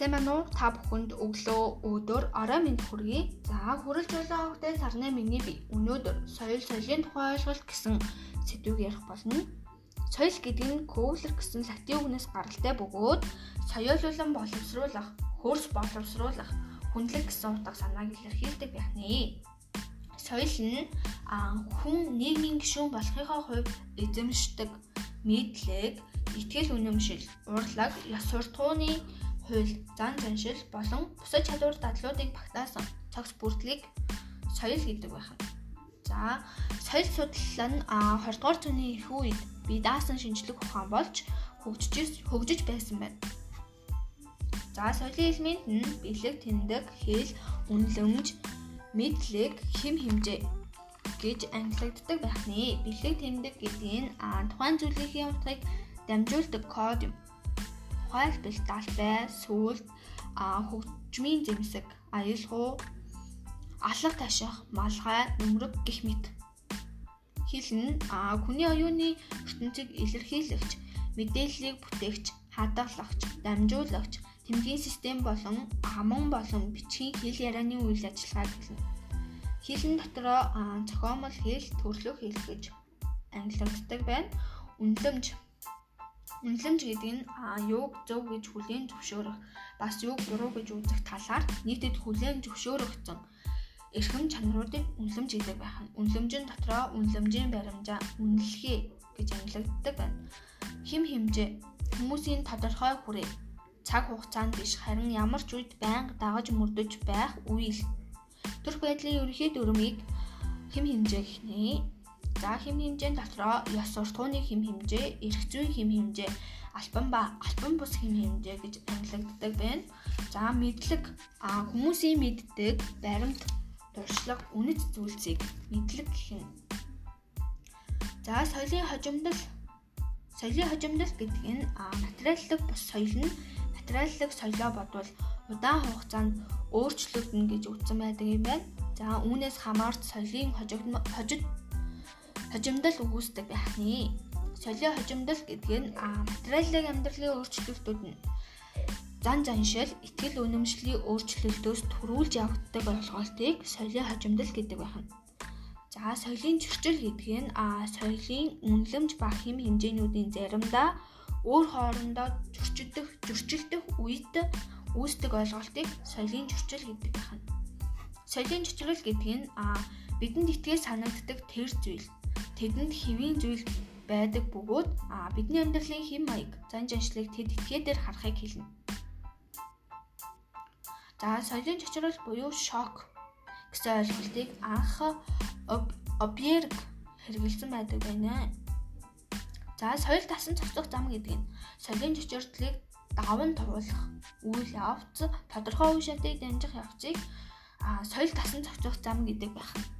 Сайн байна уу? Та бүхэнд өглөө өдөр орой минь хүргэе. За хүрэлж болоо хөтөл сарны миний би өнөөдөр соёл соёлын тухай ойлголт гэсэн сэдвийг ярих болно. Соёл гэдэг нь Коулер гэсэн латин үгнээс гаралтай бөгөөд соёолуулан боловсруулах, хөрс боловсруулах, хүндлэх гэсэн утга санааг илэрхийлдэг байх нэ. Соёл нь хүн нийгмийн гишүүн болохынхаа хувьд эзэмшдэг мэдлэг, итгэл үнэмшил, урлаг, ёс суртахууны хууль, зан заншил болон бусад чадвар дадлуудыг багтаасан цогц бүрдлийг соёл гэдэг байна. За, соёл судлал нь 20 дугаар зууны их үед бие даасан шинжлэх ухаан болж хөгжиж хөгжиж байсан байна. За, соёлын элемент нь бэлэг, тэмдэг, хэл, үнэлэмж, мэдлэг, хэм хэмжээ гэж ангилагддаг байх нэ. Бэлэг тэмдэг гэдэг нь тухайн зүйлийн утгыг дамжуулдаг код юм тухайлбал далбай, сүлд, хөгжмийн зэмсэг, аюулгуу, алга таших, малгай, нөмрөг гэх мэт. Хэл нь хүний оюуны ертөнцийг илэрхийлэгч, мэдээллийг бүтээгч, хадгалагч, дамжуулагч, тэмдгийн систем болон аман болон бичгийн хэл ярианы үйл ажиллагааг хэлнэ. Хэлэн дотроо зохиомол хэл, төрлөх хэл гэж ангилагддаг байна. Үнэлэмж Үнэлэмж гэдэг нь юуг зөв гэж хүлээн зөвшөөрөх бас юуг буруу гэж үзэх талаар нийтэд хүлээн зөвшөөрөгдсөн эрхэм чанаруудыг үнэлэмж гэдэг байх нь. Үнэлэмжийн дотроо үнэлэмжийн баримжаа үнэлгээ гэж ангилагддаг байна. Хим хэмжээ хүмүүсийн тодорхой хүрээ цаг хугацаанд биш харин ямар ч үед байнга дагаж мөрдөж байх үйл. Төрх байдлын ерөнхий дүрмийг хим хэмжээ гэх За хэм хэмжээнд дотроо ёс суртахууны хэм хэмжээ, эрх зүйн хэм хэмжээ, альбан ба альбан бус хэм хэмжээ гэж ангилагддаг байна. За мэдлэг хүмүүсийн мэддэг баримт, туршлага, үнэт зүйлсийг мэдлэг гэх юм. За соёлын хожимдол соёлын хожимдол гэдэг нь материаллык бус соёл нь материаллык соёлоо бодвол удаан хугацаанд өөрчлөгдөн гэж үзсэн байдаг юм байна. За үүнээс хамаарч соёлын хожид хожимдол үүсдэг байх нэ. Солио хожимдол гэдэг нь материалын амьдралын өөрчлөлтүүд нь зан заншил, итгэл үнэмшлийн өөрчлөлтөөс төрүүлж явагддаг ойлголтыг соёлын хожимдол гэдэг байна. За соёлын зөрчил гэдэг нь а соёлын үнэлэмж ба хэм хэмжээнүүдийн заримдаа өөр хоорондоо зөрчилдөх, зөрчилдөх үед үүсдэг ойлголтыг соёлын зөрчил гэдэг байна. Соёлын зөрчил гэдэг нь а бидэнд итгэж санагддаг тэр зүйл тэдэнд хэвийн зүйл байдаг бөгөөд бидний амьдралын хэм маяг зан жаншлыг тэд итгээдээр харахыг хэлнэ. За соёлын чочрол буюу шок гэсэн ойлголтыг анх объерг хэрэгэлсэн байдаг байна. За соёл тасан цогцох зам гэдэг нь соёлын чочролыг даван туулах үйл явц тодорхой үе шатыг дамжих явцыг соёл тасан цогцох зам гэдэг байна